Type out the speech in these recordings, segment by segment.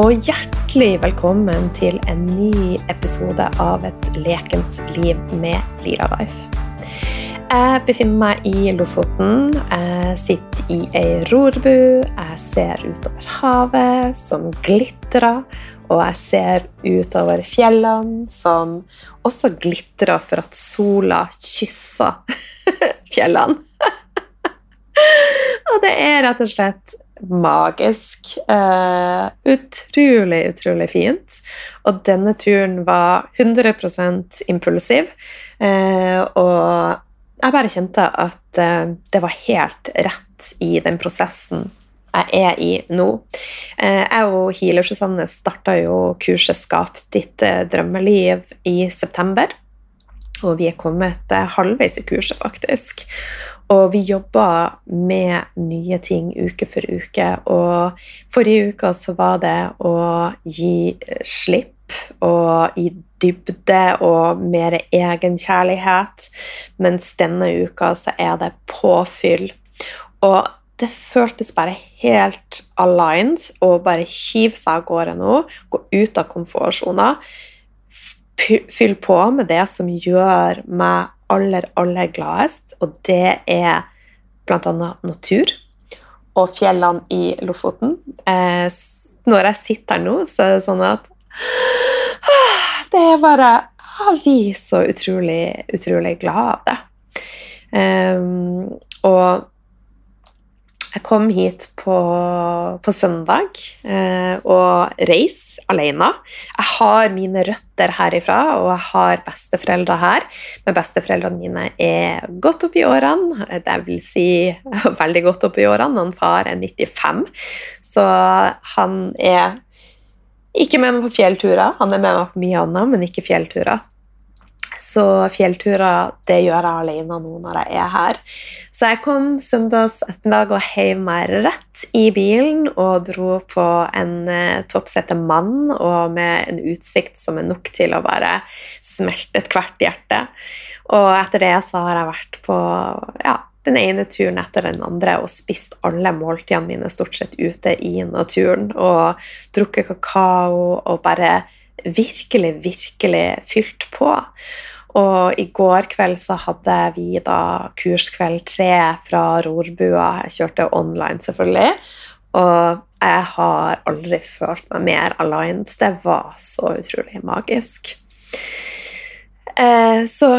og hjertelig velkommen til en ny episode av Et lekent liv med Lira Life. Jeg befinner meg i Lofoten. Jeg sitter i ei rorbu. Jeg ser utover havet, som glitrer. Og jeg ser utover fjellene, som også glitrer for at sola kysser fjellene. og det er rett og slett magisk. Uh, utrolig, utrolig fint. Og denne turen var 100% impulsiv. Uh, og jeg bare kjente at uh, det var helt rett i den prosessen jeg er i nå. Jeg og Healer Susanne starta jo kurset 'Skap ditt drømmeliv' i september. Og vi er kommet halvveis i kurset, faktisk. Og vi jobber med nye ting uke for uke. Og forrige uke så var det å gi slipp og i dybde og mer egenkjærlighet. Mens denne uka så er det påfyll. Og det føltes bare helt aligned å bare hive seg av gårde nå, gå ut av komfortsona, fylle på med det som gjør meg aller, aller gladest, og det er bl.a. natur og fjellene i Lofoten. Eh, når jeg sitter her nå, så er det sånn at Det er bare Jeg blir så utrolig, utrolig glad av det. Um, og jeg kom hit på, på søndag eh, og reis alene. Jeg har mine røtter herifra, og jeg har besteforeldre her. Men besteforeldrene mine er godt opp i årene. Det vil si veldig godt opp i årene. Han far er 95, så han er ikke med meg på fjellturer. Han er med meg på mye annet, men ikke fjellturer. Så fjellturer det gjør jeg alene nå når jeg er her. Så jeg kom søndags ettermiddag og heiv meg rett i bilen og dro på en uh, toppsette mann og med en utsikt som er nok til å bare smelte ethvert hjerte. Og etter det så har jeg vært på ja, den ene turen etter den andre og spist alle måltidene mine stort sett ute i naturen og drukket kakao og bare virkelig, virkelig fylt på. Og i går kveld så hadde vi da kurskveld tre fra rorbua. Jeg kjørte online, selvfølgelig. Og jeg har aldri følt meg mer aligned. Det var så utrolig magisk. Eh, så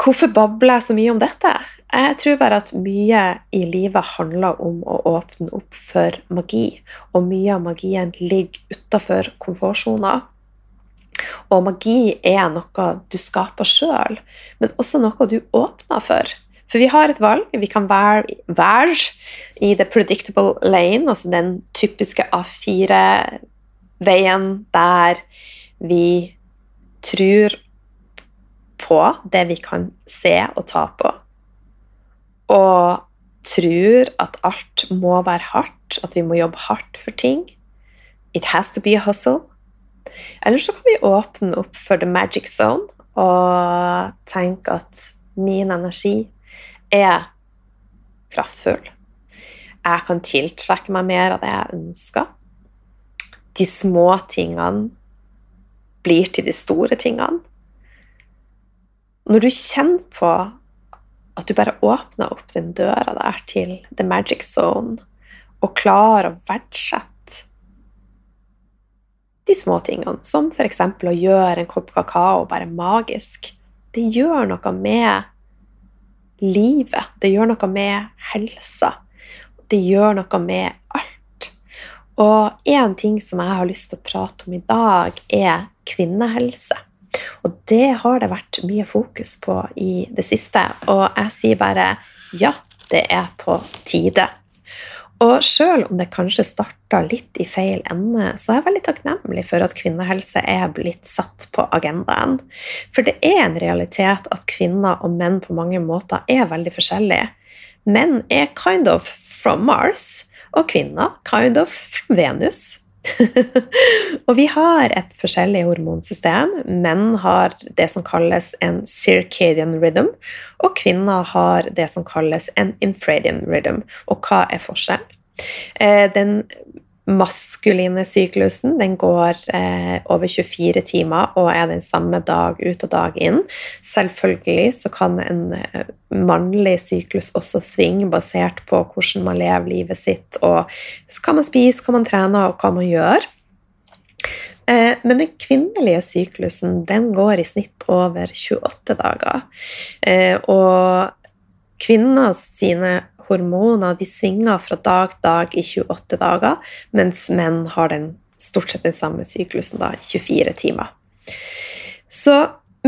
hvorfor babler jeg så mye om dette? Jeg tror bare at mye i livet handler om å åpne opp for magi. Og mye av magien ligger utafor komfortsona. Og magi er noe du skaper sjøl, men også noe du åpner for. For vi har et valg. Vi kan være, være i the predictable lane, altså den typiske A4-veien der vi tror på det vi kan se og ta på, og tror at alt må være hardt, at vi må jobbe hardt for ting. It has to be a hustle. Eller så kan vi åpne opp for the magic zone og tenke at min energi er kraftfull. Jeg kan tiltrekke meg mer av det jeg ønsker. De små tingene blir til de store tingene. Når du kjenner på at du bare åpner opp den døra der til the magic zone, og klarer å verdsette de små tingene, som f.eks. å gjøre en kopp kakao bare magisk. Det gjør noe med livet. Det gjør noe med helsa. Det gjør noe med alt. Og én ting som jeg har lyst til å prate om i dag, er kvinnehelse. Og det har det vært mye fokus på i det siste. Og jeg sier bare ja, det er på tide. Og sjøl om det kanskje starta litt i feil ende, så er jeg veldig takknemlig for at kvinnehelse er blitt satt på agendaen. For det er en realitet at kvinner og menn på mange måter er veldig forskjellige. Menn er kind of from Mars, og kvinner kind of from Venus. og vi har et forskjellig hormonsystem. Menn har det som kalles en circadian rhythm, og kvinner har det som kalles en infradian rhythm. Og hva er forskjellen? Eh, den maskuline syklusen den går eh, over 24 timer og er den samme dag ut og dag inn. Selvfølgelig så kan en eh, mannlig syklus også svinge basert på hvordan man lever livet sitt, og hva man spiser, hva man trener, og hva man gjør. Eh, men den kvinnelige syklusen den går i snitt over 28 dager. Eh, og kvinner sine hormoner de svinger fra dag til dag i 28 dager, mens menn har den, stort sett den samme syklusen da, 24 timer. Så,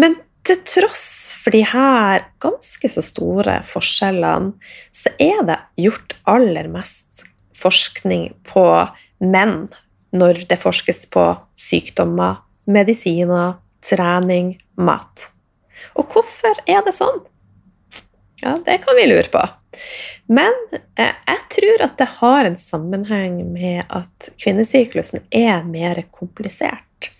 men til tross for de her ganske så store forskjellene, så er det gjort aller mest forskning på menn når det forskes på sykdommer, medisiner, trening, mat. Og hvorfor er det sånn? Ja, det kan vi lure på. Men eh, jeg tror at det har en sammenheng med at kvinnesyklusen er mer komplisert.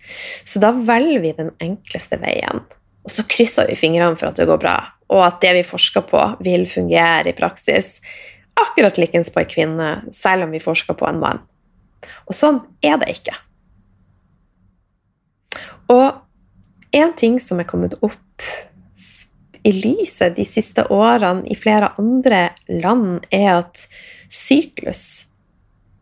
Så da velger vi den enkleste veien. Og så krysser vi fingrene for at det går bra, og at det vi forsker på, vil fungere i praksis akkurat likens på en kvinne, selv om vi forsker på en mann. Og sånn er det ikke. Og en ting som er kommet opp i lyset de siste årene i flere andre land, er at syklus,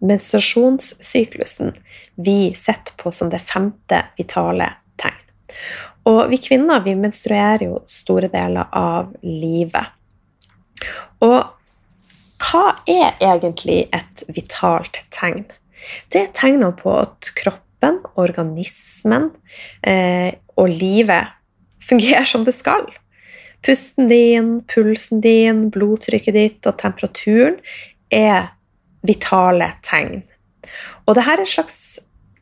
menstruasjonssyklusen, vi setter på som det femte vitale tegn. Og vi kvinner vi menstruerer jo store deler av livet. Og hva er egentlig et vitalt tegn? Det er tegner på at kroppen, organismen eh, og livet fungerer som det skal. Pusten din, pulsen din, blodtrykket ditt og temperaturen er vitale tegn. Og dette er slags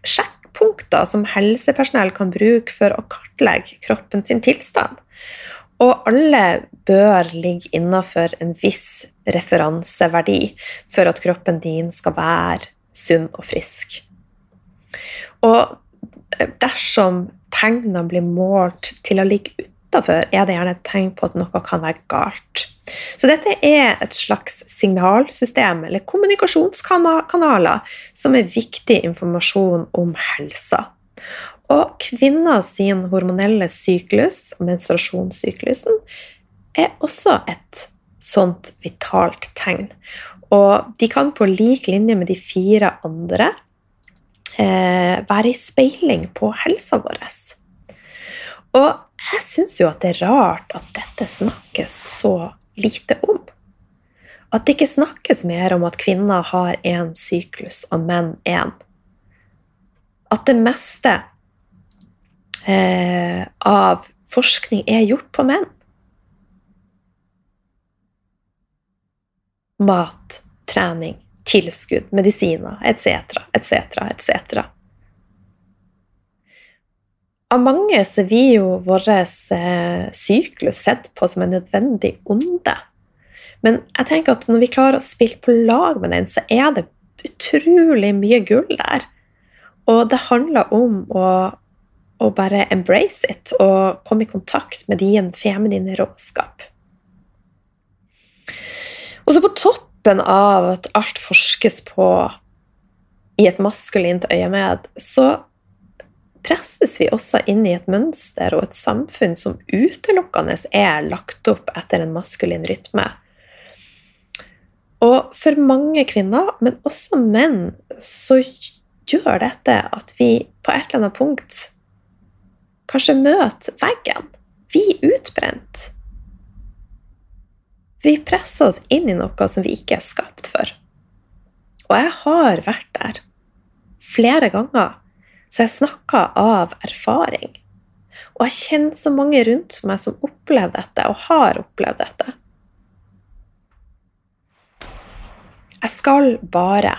sjekkpunkter som helsepersonell kan bruke for å kartlegge kroppen sin tilstand. Og alle bør ligge innafor en viss referanseverdi for at kroppen din skal være sunn og frisk. Og dersom tegnene blir målt til å ligge ute utafor, er det gjerne et tegn på at noe kan være galt. Så dette er et slags signalsystem eller kommunikasjonskanaler som er viktig informasjon om helsa. Og kvinner sin hormonelle syklus, menstruasjonssyklusen, er også et sånt vitalt tegn. Og de kan på lik linje med de fire andre eh, være i speiling på helsa vår. Og jeg syns jo at det er rart at dette snakkes så lite om. At det ikke snakkes mer om at kvinner har én syklus og menn én. At det meste eh, av forskning er gjort på menn. Mat, trening, tilskudd, medisiner etc., etc., etc. Av mange så blir jo vår eh, syklus sett på som en nødvendig onde. Men jeg tenker at når vi klarer å spille på lag med den, så er det utrolig mye gull der. Og det handler om å, å bare embrace it og komme i kontakt med din feminine råskap. Og så på toppen av at alt forskes på i et maskulint øyemed, så presses vi også inn i et mønster og et samfunn som utelukkende er lagt opp etter en maskulin rytme. Og for mange kvinner, men også menn, så gjør dette at vi på et eller annet punkt kanskje møter veggen. Vi er utbrent. Vi presser oss inn i noe som vi ikke er skapt for. Og jeg har vært der flere ganger så jeg snakker av erfaring. Og jeg kjenner så mange rundt meg som opplever dette, og har opplevd dette. Jeg skal bare.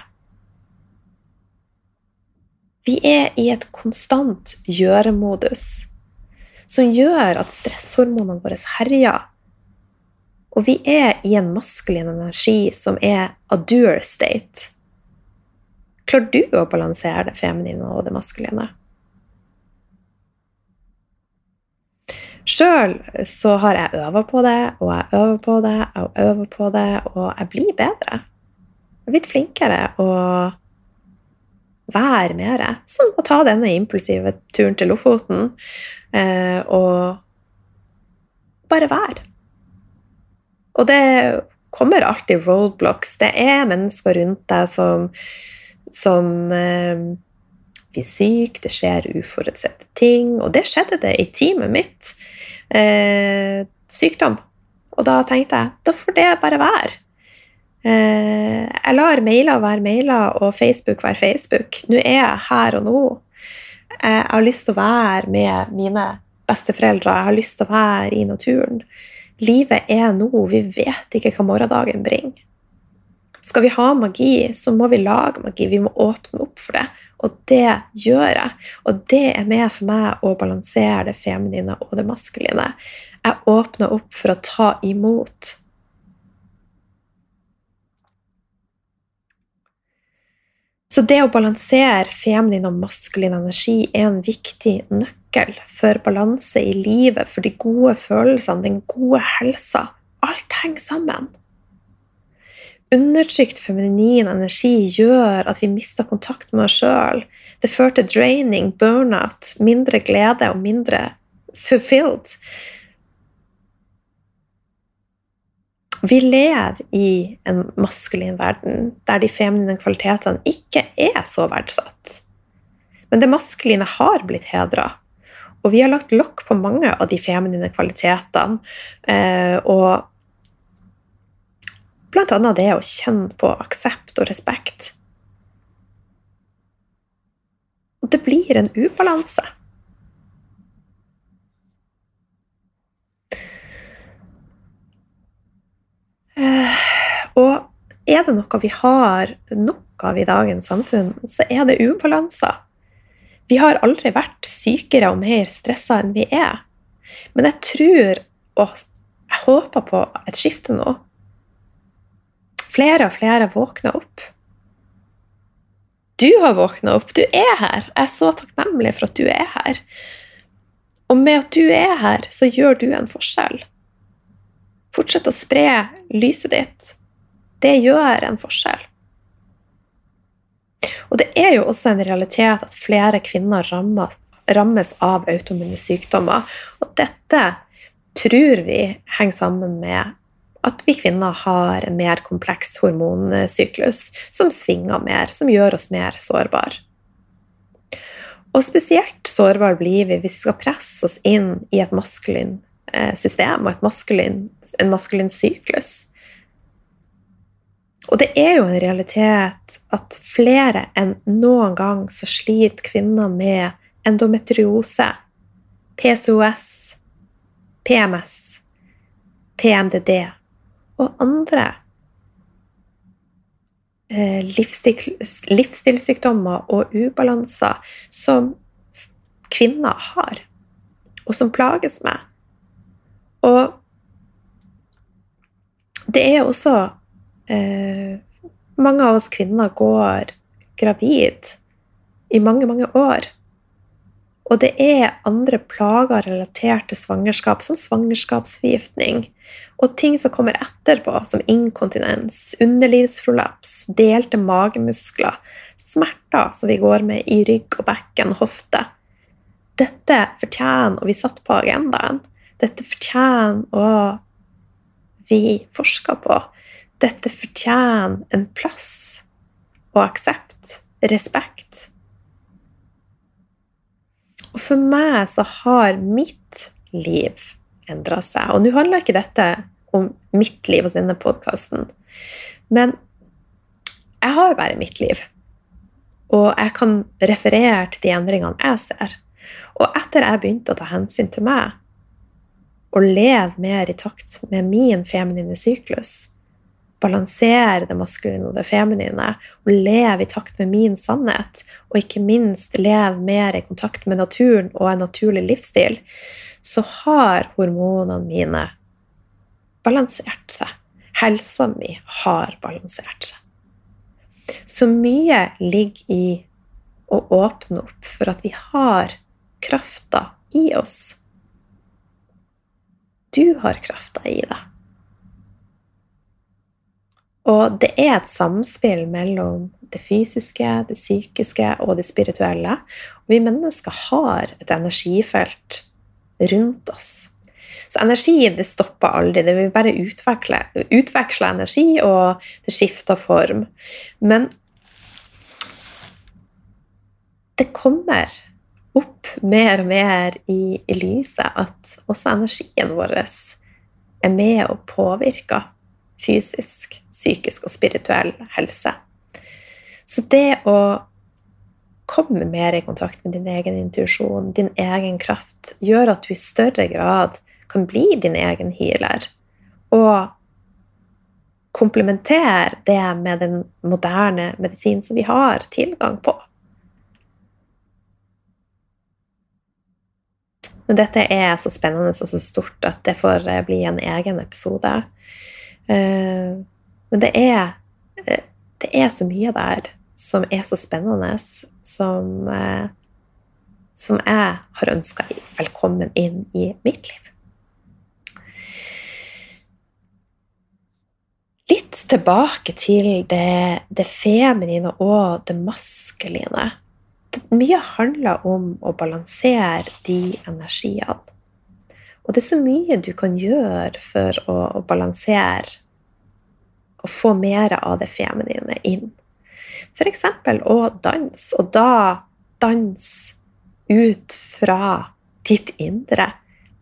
Vi er i et konstant gjøremodus som gjør at stresshormonene våre herjer. Og vi er i en maskulin energi som er adure state. Klarer du å balansere det feminine og det maskuline? Sjøl så har jeg øva på det, og jeg øver på det, og øver på det, og jeg blir bedre. Jeg blitt flinkere, og være mer. Som å ta denne impulsive turen til Lofoten eh, og bare være. Og det kommer alltid roadblocks. Det er mennesker rundt deg som, som eh, blir syke, det skjer uforutsette ting. Og det skjedde det i teamet mitt. Eh, sykdom. Og da tenkte jeg da får det bare være. Eh, jeg lar mailer være mailer og Facebook være Facebook. Nå er jeg her og nå. Jeg har lyst til å være med mine besteforeldre. Jeg har lyst til å være i naturen. Livet er nå. Vi vet ikke hva morgendagen bringer. Skal vi ha magi, så må vi lage magi. Vi må åpne opp for det. Og det gjør jeg. Og det er med for meg å balansere det feminine og det maskuline. Jeg åpner opp for å ta imot. Så det å balansere feminin og maskulin energi er en viktig nøkkel for balanse i livet, for de gode følelsene, den gode helsa. Alt henger sammen. Undertrykt feminin energi gjør at vi mister kontakt med oss sjøl. Det fører til draining, burnout, mindre glede og mindre fulfilled. Vi lever i en maskulin verden der de feminine kvalitetene ikke er så verdsatt. Men det maskuline har blitt hedra. Og vi har lagt lokk på mange av de feminine kvalitetene. Eh, og annet det å kjenne på aksept og respekt. Og det blir en ubalanse. Og er det noe vi har nok av i dagens samfunn, så er det ubalanser. Vi har aldri vært sykere og mer stressa enn vi er. Men jeg tror, og jeg håper på et skifte nå. Flere og flere våkner opp. Du har våkna opp. Du er her. Jeg er så takknemlig for at du er her. Og med at du er her, så gjør du en forskjell. Fortsett å spre lyset ditt. Det gjør en forskjell. Og det er jo også en realitet at flere kvinner rammes, av autoimmune sykdommer. Og dette tror vi henger sammen med at vi kvinner har en mer kompleks hormonsyklus som svinger mer, som gjør oss mer sårbare. Og spesielt sårbare blir vi hvis vi skal presse oss inn i et maskulin Eh, system og maskulin, en maskulin syklus. Og det er jo en realitet at flere enn noen gang så sliter kvinner med endometriose, PCOS, PMS, PMDD og andre eh, livsstil, livsstilssykdommer og ubalanser som kvinner har, og som plages med. Og det er også eh, Mange av oss kvinner går gravid i mange, mange år. Og det er andre plager relatert til svangerskap, som svangerskapsforgiftning. Og ting som kommer etterpå, som inkontinens, underlivsprolaps, delte magemuskler, smerter som vi går med i rygg og bekken, hofte. Dette fortjener å bli satt på agendaen. Dette fortjener å vi forsker på. Dette fortjener en plass og aksept, respekt. Og for meg så har mitt liv endra seg. Og nå handler ikke dette om mitt liv hos denne podkasten, men jeg har bare mitt liv. Og jeg kan referere til de endringene jeg ser. Og etter jeg begynte å ta hensyn til meg, og leve mer i takt med min feminine syklus. Balansere det maskuline og det feminine, og leve i takt med min sannhet. Og ikke minst leve mer i kontakt med naturen og en naturlig livsstil. Så har hormonene mine balansert seg. Helsa mi har balansert seg. Så mye ligger i å åpne opp for at vi har krafta i oss du har krafta i deg. Og det er et samspill mellom det fysiske, det psykiske og det spirituelle. Og vi mennesker har et energifelt rundt oss. Så energi det stopper aldri. Det vil bare utveksle, utveksle energi, og det skifter form. Men det kommer opp mer og mer i, i lyset at også energien vår er med og påvirker fysisk, psykisk og spirituell helse. Så det å komme mer i kontakt med din egen intuisjon, din egen kraft, gjør at du i større grad kan bli din egen healer. Og komplementere det med den moderne medisinen som vi har tilgang på. Men dette er så spennende og så stort at det får eh, bli en egen episode. Eh, men det er, eh, det er så mye der som er så spennende, som, som jeg har ønska velkommen inn i mitt liv. Litt tilbake til det, det feminine og det maskuline mye handler om å balansere de energiene. Og det er så mye du kan gjøre for å, å balansere og få mer av det feminine inn. F.eks. å danse, og da danse ut fra ditt indre.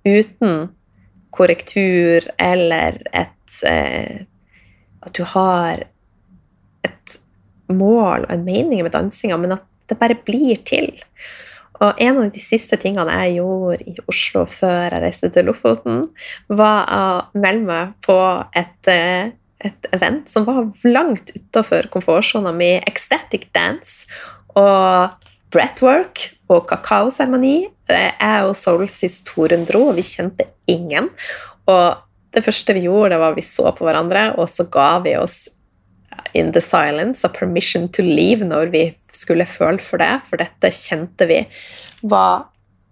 Uten korrektur eller et eh, At du har et mål og en mening med dansinga, men at det bare blir til. Og en av de siste tingene jeg gjorde i Oslo før jeg reiste til Lofoten, var å melde meg på et, eh, et event som var langt utafor komfortsona mi. Ecstatic dance og breathwork og kakaoseremoni. Jeg og Solsis Torunn dro, og vi kjente ingen. Og det første vi gjorde, det var vi så på hverandre, og så ga vi oss in the silence a permission to leave når vi skulle føle for det, for dette kjente vi var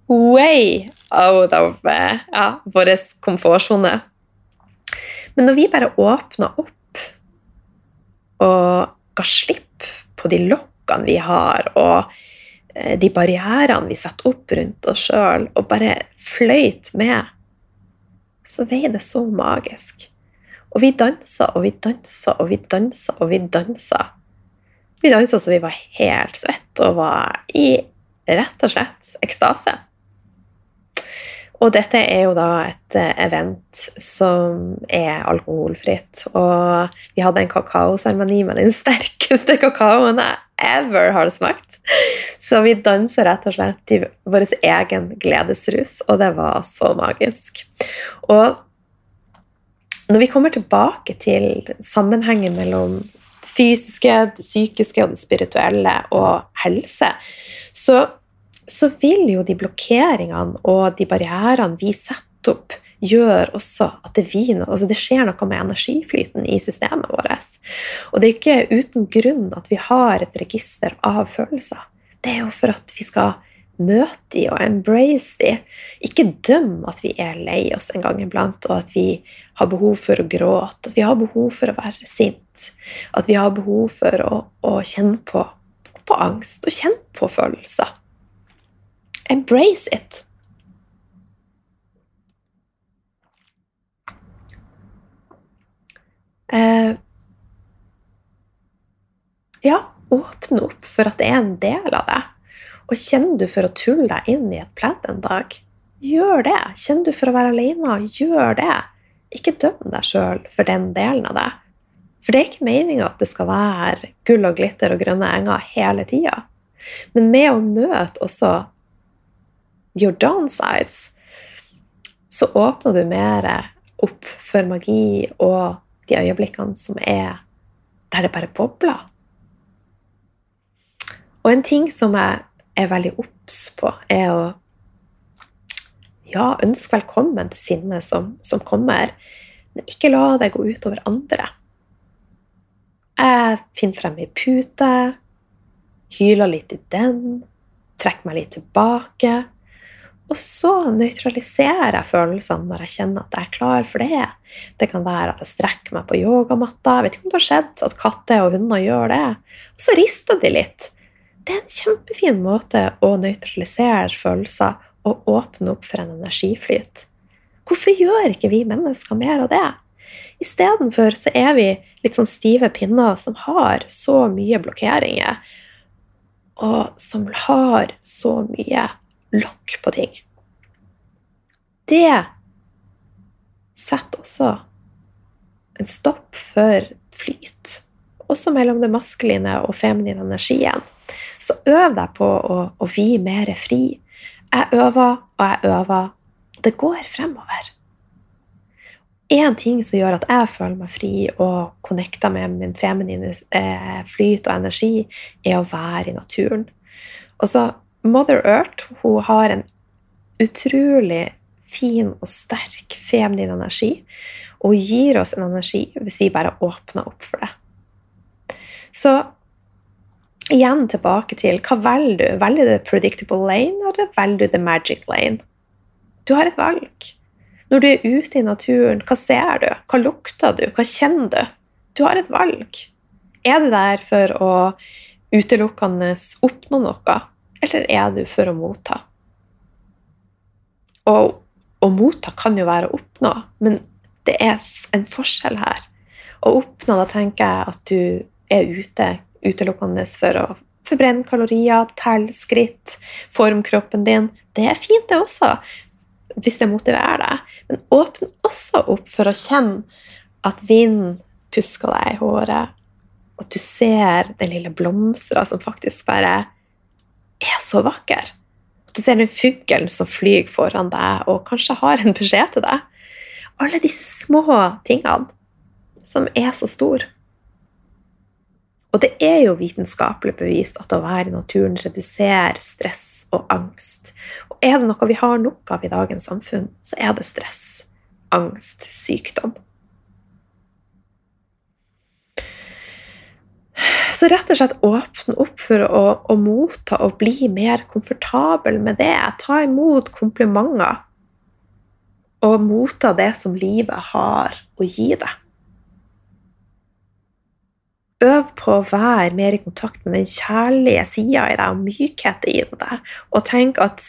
way out of eh, ja, vår komfortsone. Men når vi bare åpner opp og ga slipp på de lokkene vi har, og eh, de barrierene vi setter opp rundt oss sjøl, og bare fløyt med, så veier det så magisk. Og vi dansa og vi dansa og vi dansa og vi dansa. Vi dansa så vi var helt svette og var i rett og slett ekstase. Og dette er jo da et eh, event som er alkoholfritt. Og vi hadde en kakaoseremoni med den sterkeste kakaoen jeg ever har smakt. Så vi dansa rett og slett i vår egen gledesrus, og det var så magisk. Og når vi kommer tilbake til sammenhengen mellom det fysiske, det psykiske og det spirituelle og helse, så, så vil jo de blokkeringene og de barrierene vi setter opp, gjør også at det, viner, altså det skjer noe med energiflyten i systemet vårt. Og det er ikke uten grunn at vi har et register av følelser. Det er jo for at vi skal møte de og embrace de. Ikke døm at vi er lei oss en gang iblant, og at vi har behov for å gråte, at vi har behov for å være sint, at vi har behov for å, å kjenne på, på angst og kjenne på følelser. Embrace it. Eh, ja, åpne opp for at det er en del av det. Og kjenner du for å tulle deg inn i et pledd en dag, gjør det. Kjenner du for å være alene, gjør det. Ikke døm deg sjøl for den delen av det. For det er ikke meninga at det skal være gull og glitter og grønne enger hele tida. Men med å møte også your downsides, så åpner du mer opp for magi og de øyeblikkene som er der det bare bobler. Og en ting som jeg er veldig obs på, er å ja, ønske velkommen til sinnet som, som, kommer, men ikke la det gå utover andre. Jeg finner frem ei pute, hyler litt i den, trekker meg litt tilbake, Og så nøytraliserer jeg følelsene når jeg kjenner at jeg er klar for det. Det kan være at jeg strekker meg på yogamatta. Vet ikke om det har skjedd at katter og hunder gjør det. Og så rister de litt. Det er en kjempefin måte å nøytralisere følelser og åpne opp for en energiflyt. Hvorfor gjør ikke vi mennesker mer av det? Istedenfor så er vi litt sånn stive pinner som har så mye blokkeringer, og som har så mye lokk på ting. Det setter også en stopp for flyt, også mellom det maskuline og feminine energien. Så øv deg på å, å vie mer fri. Jeg øver og jeg øver. Det går fremover. Én ting som gjør at jeg føler meg fri og connecta med min feminine eh, flyt og energi, er å være i naturen. Og så Mother Earth hun har en utrolig fin og sterk feminin energi og gir oss en energi hvis vi bare åpner opp for det. Så igjen tilbake til hva velger du? Velger du the predictable lane, eller velger du the magic lane? Du har et valg. Når du er ute i naturen, hva ser du? Hva lukter du? Hva kjenner du? Du har et valg. Er du der for å utelukkende oppnå noe, eller er du for å motta? Og å motta kan jo være å oppnå, men det er en forskjell her. Å oppnå, da tenker jeg at du er ute utelukkende for å forbrenne kalorier, telle skritt, forme kroppen din. Det er fint, det også, hvis det motiverer deg. Men åpne også opp for å kjenne at vinden pusker deg i håret, at du ser den lille blomstra som faktisk bare er så vakker. Du ser den fuglen som flyr foran deg og kanskje har en beskjed til deg. Alle disse små tingene som er så store. Og det er jo vitenskapelig bevist at å være i naturen reduserer stress og angst. Og er det noe vi har nok av i dagens samfunn, så er det stress, angst, sykdom. Så rett og slett åpne opp for å, å, motta og bli mer komfortabel med det. Ta imot komplimenter. Og motta det som livet har å gi deg. Øv på å være mer i kontakt med den kjærlige sida i deg og mykheten i deg, og tenk at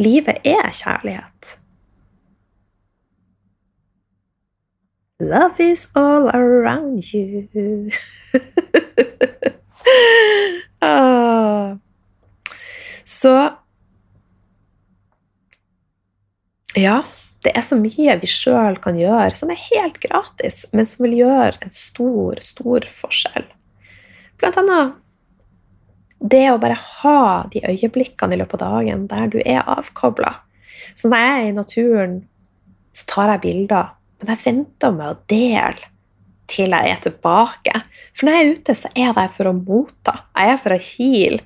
livet er kjærlighet. Love is all around you. ah. Så Ja, det er så mye vi sjøl kan gjøre som er helt gratis, men som vil gjøre en stor, stor forskjell. Blant annet det å bare ha de øyeblikkene i løpet av dagen der du er avkobla. Så når jeg er i naturen, så tar jeg bilder men jeg venter med å dele til jeg er tilbake. For når jeg er ute, så er jeg der for å motta. Jeg er for å heale.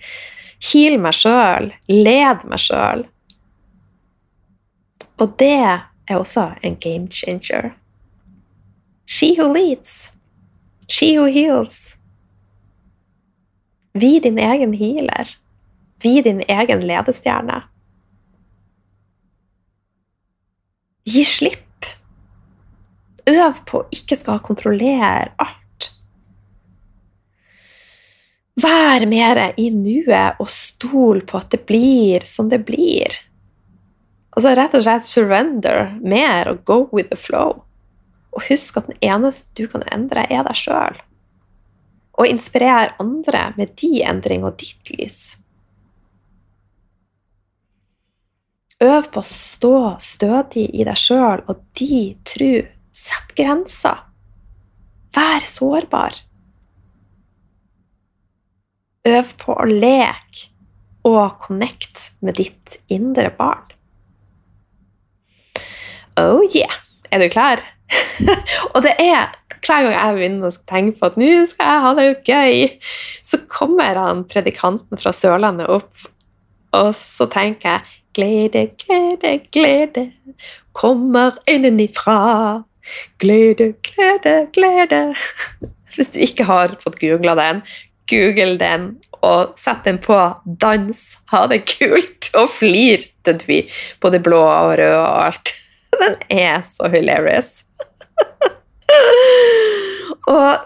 Heale meg sjøl. Lede meg sjøl. Og det er også en game changer. She who leads. She who heals. Vi din egen healer. Vi din egen ledestjerne. Gi slipp Øv på å ikke skal kontrollere alt. Vær mer i nuet og stol på at det blir som det blir. Altså rett og slett surrender mer og go with the flow. Og husk at den eneste du kan endre, er deg sjøl. Og inspirere andre med de endringer og ditt lys. Øv på å stå stødig i deg sjøl og de tru Sett grenser. Vær sårbar. Øv på å leke og connect med ditt indre barn. Oh yeah! Er du klar? og det er hver gang jeg begynner å tenke på at nå skal jeg ha det gøy, så kommer han predikanten fra Sørlandet opp, og så tenker jeg glede, glede, glede kommer innenifra. Glede, glede, glede. Hvis du ikke har fått googla den, google den og sett den på dans. Ha det kult! så flirte vi på det blå og røde og alt. Den er så hilarious. og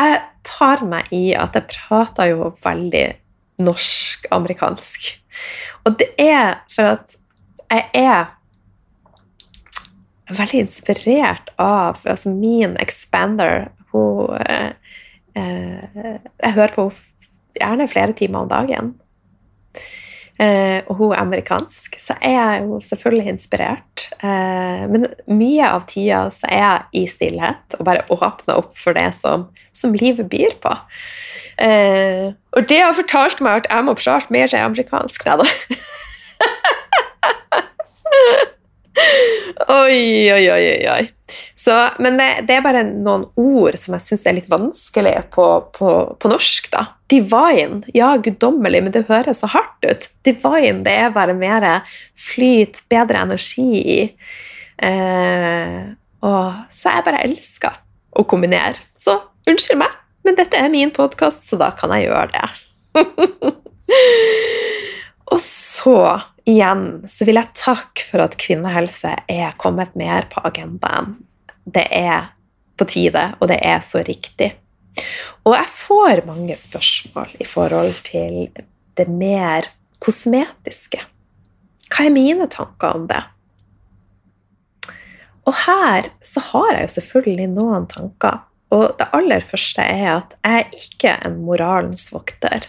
jeg tar meg i at jeg prater jo veldig norsk-amerikansk. Og det er for at jeg er veldig inspirert av altså min expander. Hun eh, eh Jeg hører på henne gjerne flere timer om dagen. Eh, og hun er amerikansk, så er jeg jo selvfølgelig inspirert. Eh, men mye av tida så er jeg i stillhet og bare åpner opp for det som, som livet byr på. Eh, og det har fortalt meg at jeg må prate mer amerikansk. Da. oi, oi, oi, oi. Så, men det, det, er bare noen ord som jeg syns er litt vanskelig på, på, på, norsk. da. Divine, ja, guddommelig, men det høres så hardt ut. Divine, det er bare mer flyt, bedre energi i. Eh, og så jeg bare elsker å kombinere. Så unnskyld meg, men dette er min podkast, så da kan jeg gjøre det. og så igjen så vil jeg takke for at kvinnehelse er kommet mer på agendaen. Det er på tide, og det er så riktig. Og jeg får mange spørsmål i forhold til det mer kosmetiske. Hva er mine tanker om det? Og her så har jeg jo selvfølgelig noen tanker. Og det aller første er at jeg er ikke en moralens vokter.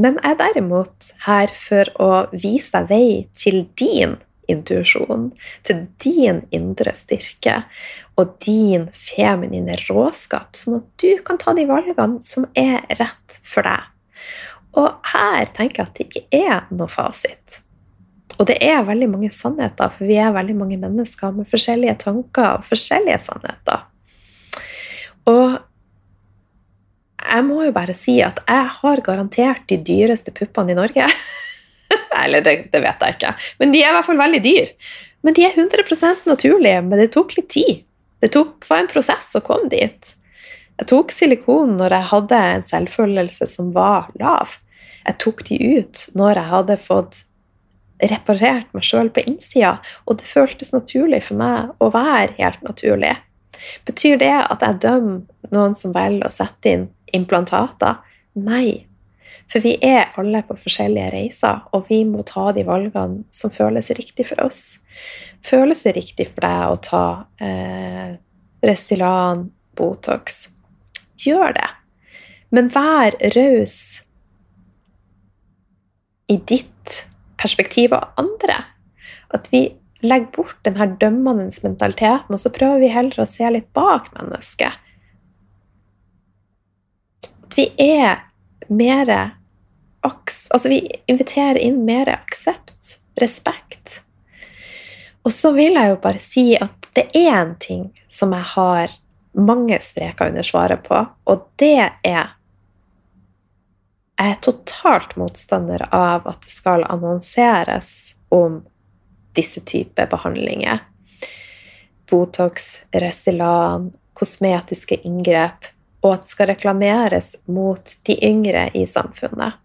Men jeg er derimot her for å vise deg vei til din intuisjon, til din indre styrke og din feminine råskap, sånn at du kan ta de valgene som er rett for deg. Og her tenker jeg at det ikke er noe fasit. Og det er veldig mange sannheter, for vi er veldig mange mennesker med forskjellige tanker og forskjellige sannheter. Og jeg må jo bare si at jeg har garantert de dyreste puppene i Norge. Eller det, det, vet jeg ikke, men de er i hvert fall veldig dyr. Men de er 100% naturlige, men det tok litt tid. Det tok, var en prosess å komme dit. Jeg tok silikon når jeg hadde en selvfølelse som var lav. Jeg tok de ut når jeg hadde fått reparert meg sjøl på innsida, og det føltes naturlig for meg å være helt naturlig. Betyr det at jeg dømmer noen som velger å sette inn implantater? Nei. For vi er alle på forskjellige reiser, og vi må ta de valgene som føles riktig for oss. Føles det riktig for deg å ta eh, Restylan, Botox? Gjør det. Men vær raus i ditt perspektiv og andre. At vi legger bort den her dømmende mentaliteten, og så prøver vi heller å se litt bak mennesket. Vi er mer Altså, vi inviterer inn mer aksept, respekt. Og så vil jeg jo bare si at det er en ting som jeg har mange streker under svaret på, og det er Jeg er totalt motstander av at det skal annonseres om disse typer behandlinger. Botox, Restylan, kosmetiske inngrep, og at det skal reklameres mot de yngre i samfunnet.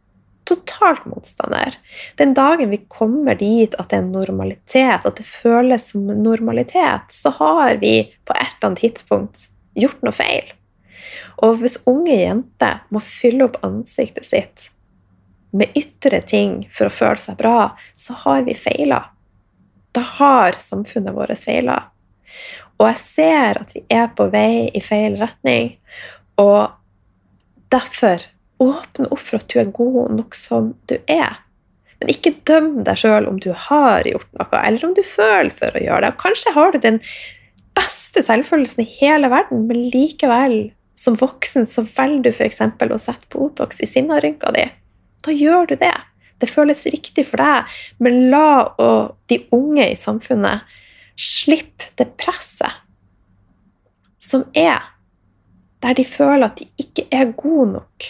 Totalt motstander. Den dagen vi kommer dit at det er normalitet, at det føles som normalitet, så har vi på et eller annet tidspunkt gjort noe feil. Og hvis unge jenter må fylle opp ansiktet sitt med ytre ting for å føle seg bra, så har vi feila da har samfunnet vårt feila. Og jeg ser at vi er på vei i feil retning. Og derfor åpne opp for at du er god nok som du er. Men ikke døm deg sjøl om du har gjort noe, eller om du føler for å gjøre det. Kanskje har du den beste selvfølelsen i hele verden, men likevel, som voksen, så velger du f.eks. å sette Botox i sinnarynka di. Da gjør du det. Det føles riktig for deg, men la de unge i samfunnet slippe det presset som er der de føler at de ikke er gode nok.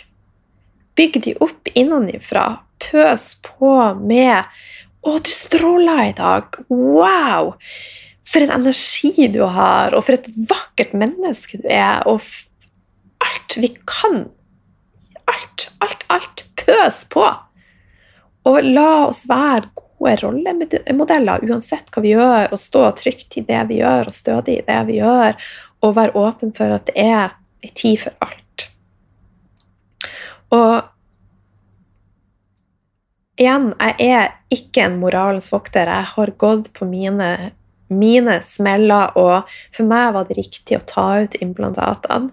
Bygg de opp innenfra. Pøs på med 'Å, du stråler i dag. Wow!' For en energi du har, og for et vakkert menneske du er. Og alt vi kan. Alt, alt, alt. Pøs på. Og la oss være gode rollemodeller uansett hva vi gjør, og stå trygt i det vi gjør, og stødig i det vi gjør, og være åpen for at det er en tid for alt. Og igjen, jeg er ikke en moralens vokter. Jeg har gått på mine, mine smeller, og for meg var det riktig å ta ut implantatene.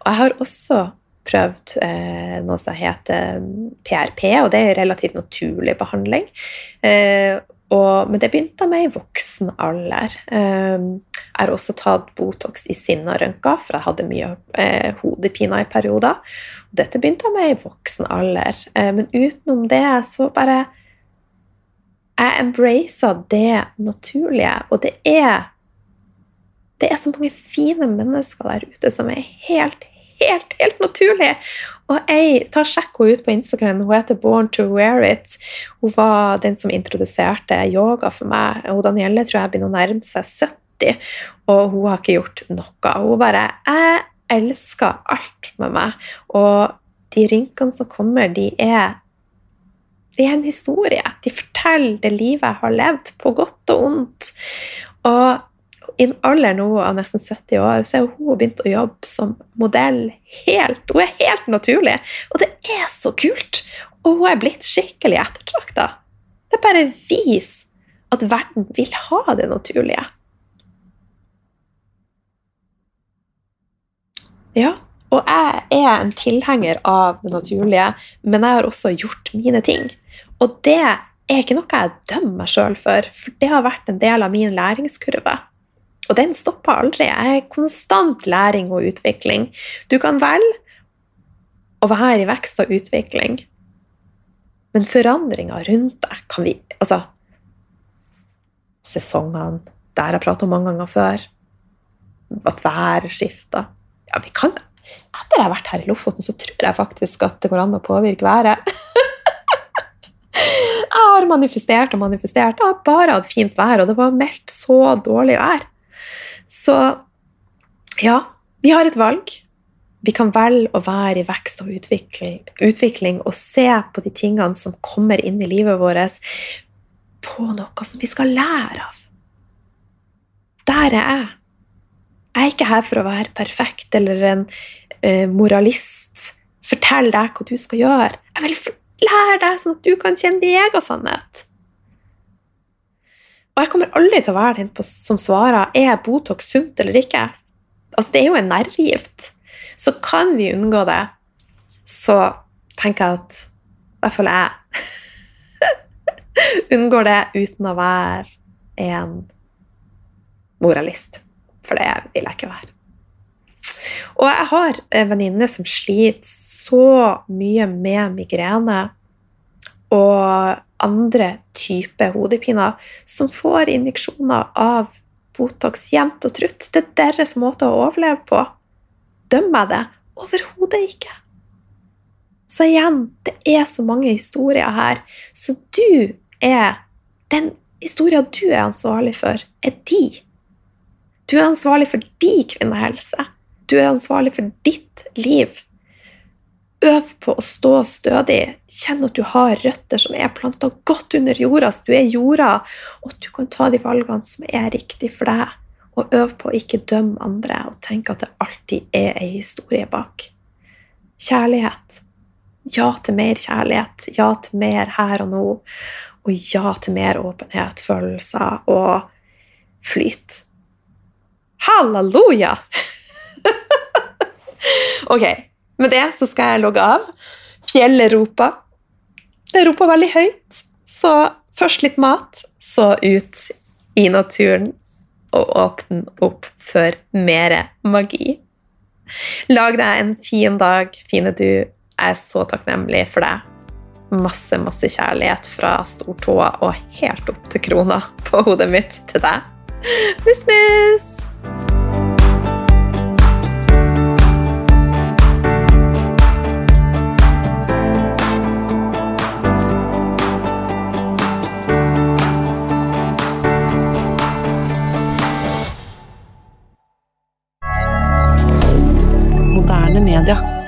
Og jeg har også prøvd eh, noe som heter PRP, og det er relativt naturlig behandling. Eh, og, men det begynte med i voksen alder. Eh, har også tatt Botox i sinnarønker, for jeg hadde mye eh, hodepine i perioder. Dette begynte med i voksen alder. Eh, men utenom det så bare Jeg embracer det naturlige, og det er det er så mange fine mennesker der ute som er helt, helt, helt naturlig. Og jeg tar sjekk henne ut på Instagram. Hun heter Born to Wear It. Hun var den som introduserte yoga for meg. Og Danielle tror jeg begynner å nærme seg 70, og hun har ikke gjort noe. Hun bare Jeg elsker alt med meg. Og de rynkene som kommer, de er det er en historie. De forteller det livet jeg har levd, på godt og ondt. Og i en alder nå av nesten 70 år, så er hun begynt å jobbe som modell helt Hun er helt naturlig, og det er så kult! Og hun er blitt skikkelig ettertrakta. Det er bare vis at verden vil ha det naturlige. Ja, og jeg er en tilhenger av det naturlige, men jeg har også gjort mine ting. Og det er ikke noe jeg dømmer meg sjøl for, for det har vært en del av min læringskurve. Og den stopper aldri. Jeg er konstant læring og utvikling. Du kan velge å være i vekst og utvikling, men forandringer rundt deg kan vi Altså Sesongene Der jeg pratet om mange ganger før. At været skifter. Ja, vi kan Etter jeg har vært her i Lofoten, så tror jeg faktisk at det går an å påvirke været. jeg har manifestert og manifestert. Jeg har bare hatt fint vær, og det var meldt så dårlig vær. Så ja, vi har et valg. Vi kan velge å være i vekst og utvikling, utvikling, og se på de tingene som kommer inn i livet vårt, på noe som vi skal lære av. Der er jeg. Jeg er ikke her for å være perfekt eller en eh, moralist. Fortell deg hva du skal gjøre. Jeg vil lære deg sånn at du kan kjenne din egen sannhet. Og jeg kommer aldri til å være den som svarer er Botox sunt eller ikke. Altså, det er jo en nervegift. Så kan vi unngå det, så tenker jeg at i hvert fall jeg unngår det uten å være en moralist. For det vil jeg ikke være. Og jeg har en venninne som sliter så mye med migrene og andre typer hodepiner som får injeksjoner av Botox jevnt og trutt. Det er deres måte å overleve på. Dømmer jeg det? Overhodet ikke. Så igjen, det er så mange historier her. Så du er Den historien du er ansvarlig for, er de. Du er ansvarlig for din kvinnehelse. Du er ansvarlig for ditt liv. Øv på å stå stødig. Kjenn at du har røtter som er planta godt under jorda, så du er jorda, og at du kan ta de valgene som er riktig for deg. Og øv på å ikke dømme andre og tenke at det alltid er ei historie bak. Kjærlighet. Ja til mer kjærlighet. Ja til mer her og nå. Og ja til mer åpenhet, følelser og flyt. Halleluja! ok, med det så skal jeg logge av. Fjellet roper. Det roper veldig høyt. Så først litt mat, så ut i naturen og åpne opp for mer magi. Lag deg en fin dag, fine du. Jeg er så takknemlig for deg. Masse, masse kjærlighet fra stortåa og helt opp til krona på hodet mitt til deg. Miss, miss! Moderne media.